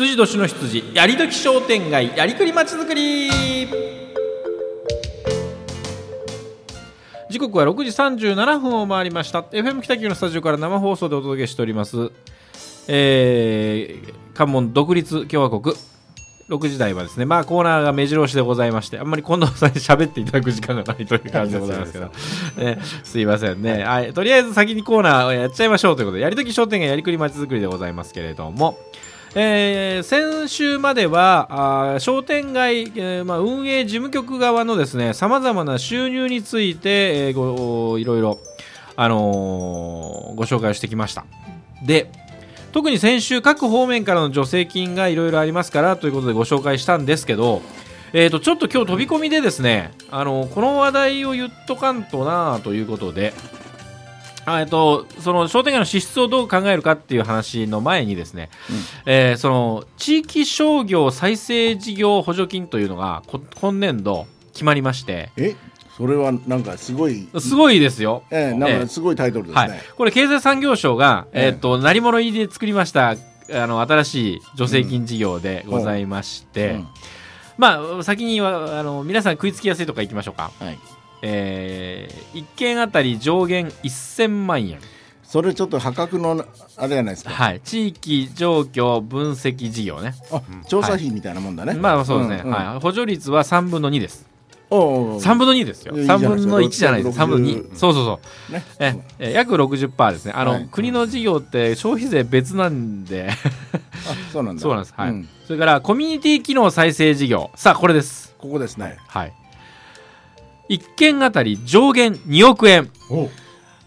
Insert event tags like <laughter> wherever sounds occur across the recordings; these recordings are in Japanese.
羊年の羊やりどき商店街やりくりまちづくり。時刻は6時37分を回りました。FM 北九のスタジオから生放送でお届けしております。えー、関門独立共和国。6時台はですね、まあコーナーが目白押しでございまして、あんまり近藤さんに喋っていただく時間がないという感じでございますけど、ね、<laughs> すいませんね、はい。とりあえず先にコーナーをやっちゃいましょうということで、やりとき商店街やりくりまちづくりでございますけれども、えー、先週まではあ商店街、えーまあ、運営事務局側のですねさまざまな収入について、えー、ごいろいろ、あのー、ご紹介をしてきました。で特に先週各方面からの助成金がいろいろありますからということでご紹介したんですけどえーと、ちょっと今日飛び込みでですね、あのこの話題を言っとかんとなということで、えっと、その商店街の支出をどう考えるかっていう話の前にですね、うん、えー、その地域商業再生事業補助金というのが今年度決まりまして。え？それはなんかすごい。すごいですよ、えー、なんかすごいタイトルですね、はい、これ経済産業省が、えー、っと鳴り物入りで作りましたあの新しい助成金事業でございまして、うん。うん、まあ先にはあの皆さん食いつきやすいとかいきましょうか、はいえー、1件あたり上限1000万円。それちょっと破格のあれじゃないですか？はい。地域状況分析事業ね。あ調査費みたいなもんだね、はい、まあそうですね、うんうん、はい、補助率は3分の2です。3分の2ですよ。3分の1じゃないです。3分の2そうそうそう、ね、ええ約60%ですね。あの、はい、国の事業って消費税別なんで。そうなんだ。<laughs> そうなんです。はい、うん、それからコミュニティ機能再生事業。さあこれです。ここですね。はい1件あたり上限2億円。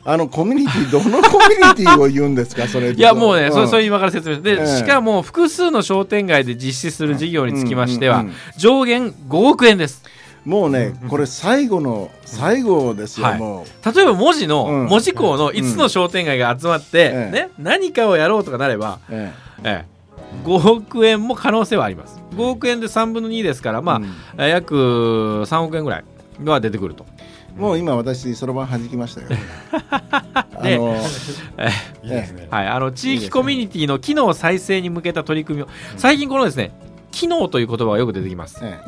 あのコミュニティどのコミュニティを言うんですかそれいやもうね、うん、そそういう今から説明で、えー、しかも複数の商店街で実施する事業につきましては、上限5億円です。もうね、これ最後の最後ですよ、はい、もう。例えば文字の、文字工の5つの商店街が集まって、うん、ね、何かをやろうとかなれば、ええ。え5億円も可能性はあります。5億円で3分の2ですからまあ、うん、約3億円ぐらいが出てくると。もう今私そろばん弾きましたよ。<laughs> あの <laughs> はいあの地域コミュニティの機能再生に向けた取り組みを最近このですね機能という言葉がよく出てきます、ね、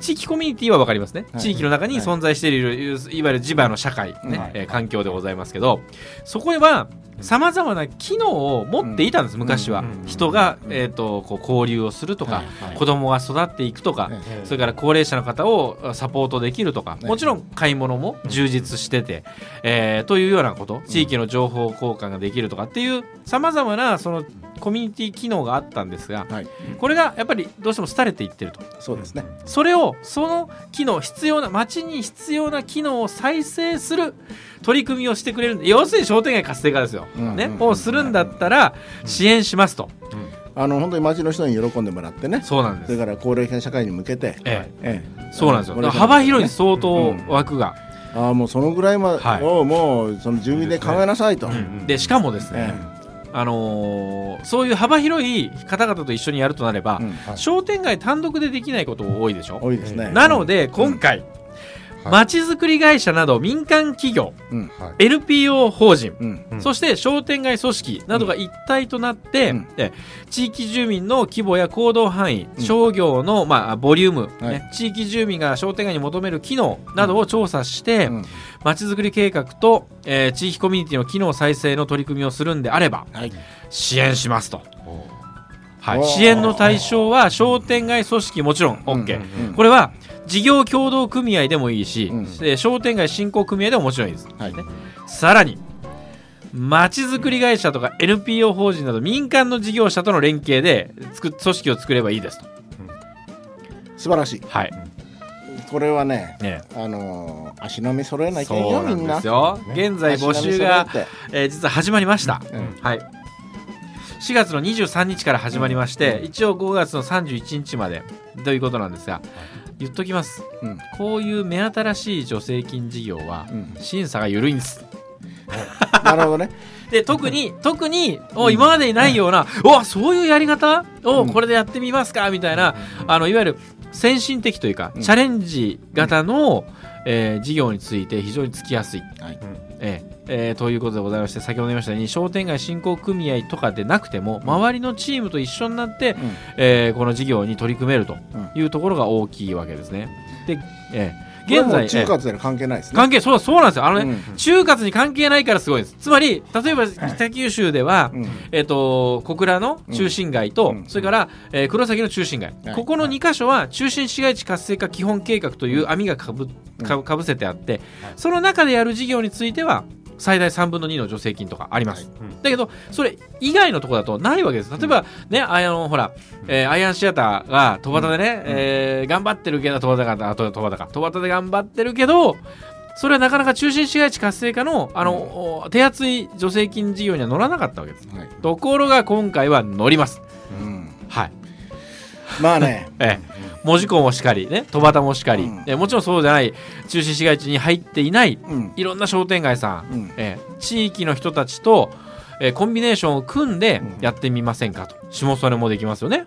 地域コミュニティは分かりますね、地域の中に存在している、い、わゆる地場の社会、ねえ環境でございますけどそこへはさまざまな機能を持っていたんです、昔は、人が、えー、とこう交流をするとか、はい子供が育っていくとか、それから高齢者の方をサポートできるとか、もちろん買い物も充実してて、えー、というようなこと地域の情報交換ができるとかっていうさまざまなそのコミュニティ機能があったんですが、はい、これがやっぱりどうしても廃れていってると。そうですね。それをその機能必要な街に必要な機能を再生する取り組みをしてくれる要するに商店街活性化ですよ、うんうん、ね、をするんだったら支援しますと。あの本当に町の人に喜んでもらってね。そうなんです。それから高齢者社会に向けて、ええ。ええ、そうなんですよ、幅広い相当枠が、うん、あもうそのぐらいまで、はい、もうその住民で考えなさいと。でしかもですね、ええ。あのー、そういう幅広い方々と一緒にやるとなれば、うん。はい、商店街単独でできないこと多いでしょ？多いですね。なので今回、まちづくり会社など民間企業、うんはい、NPO 法人、うん、そして商店街組織などが一体となって、うん、地域住民の規模や行動範囲、商業の、まあ、ボリューム、はい、地域住民が商店街に求める機能などを調査して、まちづくり計画と、えー、地域コミュニティの機能再生の取り組みをするんであれば、はい、支援しますと。はい、支援の対象は商店街組織もちろん OK、これは事業協同組合でもいいし、うん、商店街振興組合でももちろんいいです、はい、ね、さらにまちづくり会社とか NPO 法人など民間の事業者との連携でつく組織を作ればいいですと、うん、素晴らしい、はい、これはね、ね。あのー、足並み揃えなきゃいけないよ。みんな。現在募集が、えー、実は始まりました、うん、はい4月の23日から始まりまして、一応5月の31日まで。ということなんですが、言っときます、うん、こういう目新しい助成金事業は審査が緩いんです、なるほどね。<laughs> で特に特にお今までにないような、うん、おそういうやり方？をこれでやってみますか？みたいなあのいわゆる先進的というか、チャレンジ型の、えー、事業について非常につきやすい、はいええ。えーということでございまして先ほど言いましたように商店街振興組合とかでなくても周りのチームと一緒になって、うん。えーこの事業に取り組めるというところが大きいわけですね。で、えー現在、中華とは関係ないですね。関係そうそうなんですよ。あのね、うん中活に関係ないからすごいです。つまり例えば北九州では、うん。えっ、と小倉の中心街と、うん。それから、えー黒崎の中心街、はい。ここの2箇所は中心市街地活性化基本計画という網がかぶかぶかぶせてあって、その中でやる事業については最大3分の2の助成金とかあります、だけどそれ以外のところだとないわけです。例えばねあのほら、えーアイアンシアターが戸端でね、えー頑張ってるけど戸端が戸端か。戸端で頑張ってるけどそれはなかなか中心市街地活性化のあの、お手厚い助成金事業には乗らなかったわけです。はい。ところが今回は乗ります。うん。はい。まあね。<laughs> ええ門司港もしかりね戸端もしかり、うん。えもちろんそうじゃない中心市街地に入っていないうん。いろんな商店街さん、うん。ええ地域の人たちと、えーコンビネーションを組んでうん。やってみませんかと。下曽根もできますよね、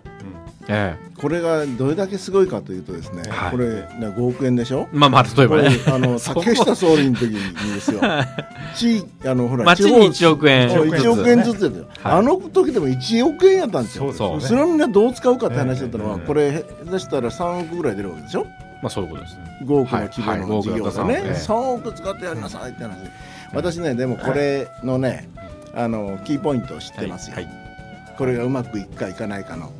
ええ。これがどれだけすごいかというとですねはい。これね5億円でしょ？まあまあ例えばね。あの <laughs> 竹下総理の時にですよ。<laughs> 地域あのほら町に1億円そうずつ。1億円ずつですよ、はい。あの時でも1億円やったんですよ。そうそれをみんなどう使うかって話だったのは、ええ。これ下手したら3億ぐらい出るわけでしょ？まあそういうことです5億の規模はいはいの事業がね、はい。5億だった3億使ってやりなさいって話。私ねでもこれのねあのキーポイントを知ってますよ、はい。これがうまくいくかいかないかの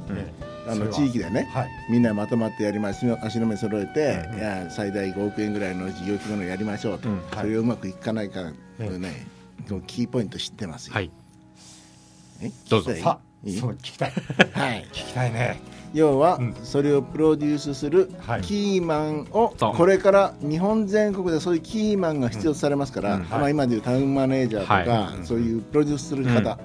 あの地域でねはい。みんなまとまってやりましょう足の目揃えて、うんいや最大5億円ぐらいの事業規模のやりましょうと、うん。それがうまくいかないかのね、キーポイント知ってますよ。はい。え？どうぞ。さそう聞きたい。<laughs> はい、聞きたいね。要は、うん。それをプロデュースするはい。キーマンを、これから日本全国でそういうキーマンが必要とされますから、うん。まあ、今でいうタウンマネージャーとか、はそういうプロデュースする方、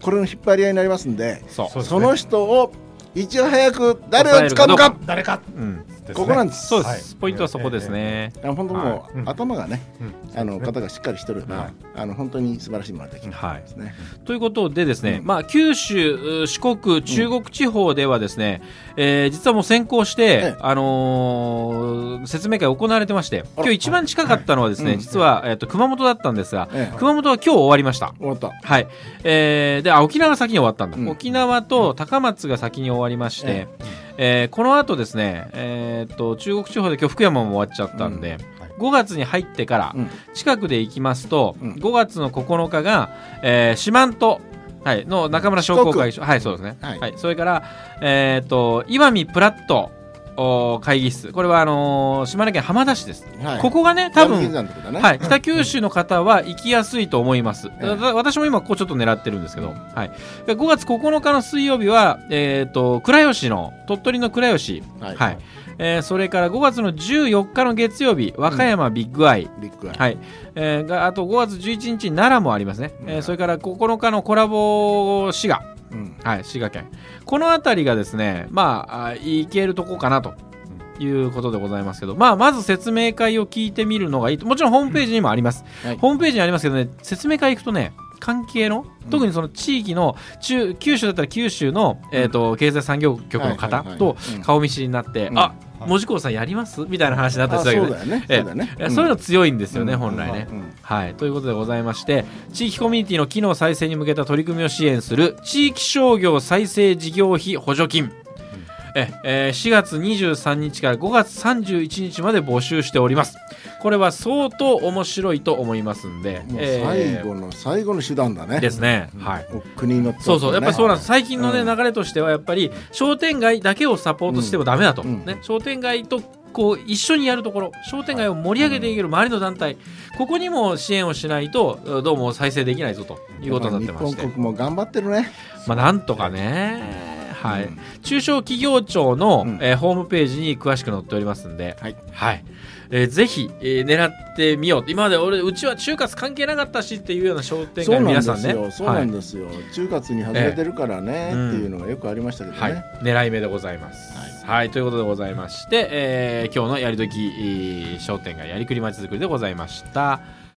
これの引っ張り合いになりますんでその人をいち早く誰を使うのか。誰か。うんここなんです。そうです、はい。ポイントはそこですね、あ本当もう、頭がね、うんあの方がしっかりしてるば、はいあの本当に素晴らしいものができるはいですね。ということでですね、うんまあ、九州、う四国、中国地方ではですね、えー実はもう先行して、ええ。あのー説明会行われてまして今日一番近かったのはですね、実は、えー、と熊本だったんですが、ええ。熊本は今日終わりました。終わった。はい。えーであ沖縄が先に終わったんだ、うん。沖縄と高松が先に終わりまして、えーこの後ですね、えー、と中国地方で今日福山も終わっちゃったんで、はい。5月に入ってからうん。近くで行きますと、うん。5月の9日が、えー四万十、はい、の中村商工会議所、はい、そうですね、ははいいそれから、えー、と岩見プラットお会議室。これはあのー島根県浜田市です、はい。ここがね多分ね。はい、北九州の方は行きやすいと思います。私も今ここちょっと狙ってるんですけど、はい、で5月9日の水曜日は、えー、と倉吉の鳥取の倉吉、はい。はい。えーそれから5月の14日の月曜日和歌山ビッグアイ、ビッグアイ。はい。えーがあと5月11日に奈良もありますね、えーそれから9日のコラボ滋賀、うん。はい、滋賀県。この辺りがですねまああ行けるとこかなと。いうことでございますけど、まあ、まず説明会を聞いてみるのがいいと。もちろんホームページにもあります、はい。ホームページにありますけどね説明会行くとね関係の特にその地域の中九州だったら九州の、えー、と経済産業局の方とうん。顔見知りになって、うん。あはい。門司港さんやります？みたいな話になったりあするわけでそういうの強いんですよね、うん。本来ね。うん。はい、ということでございまして地域コミュニティの機能再生に向けた取り組みを支援する地域商業再生事業費補助金、ええー4月23日から5月31日まで募集しております。これは相当面白いと思いますんで、もうえー最後の最後の手段だね。ですね、はい。お国に乗ってそうそう。やっぱりそうなんです。最近のね、うん。流れとしてはやっぱり商店街だけをサポートしてもダメだと、うん。ね、商店街とこう一緒にやるところ。商店街を盛り上げていける周りの団体。ここにも支援をしないとどうも再生できないぞということになってまして。日本国も頑張ってるね。まあなんとかねはい、うん。中小企業庁の、うん。えーホームページに詳しく載っておりますんで、はい。はい。えーぜひ、えー狙ってみよう。今まで俺うちは中華関係なかったしっていうような商店街の皆さんね。そうなんですよ。中活に外れてるからねってええいうのがよくありましたけどはい。ね。、狙い目でございます。はい、ということでございまして、えー今日のやりどき、えー商店街やりくりまちづくりでございました。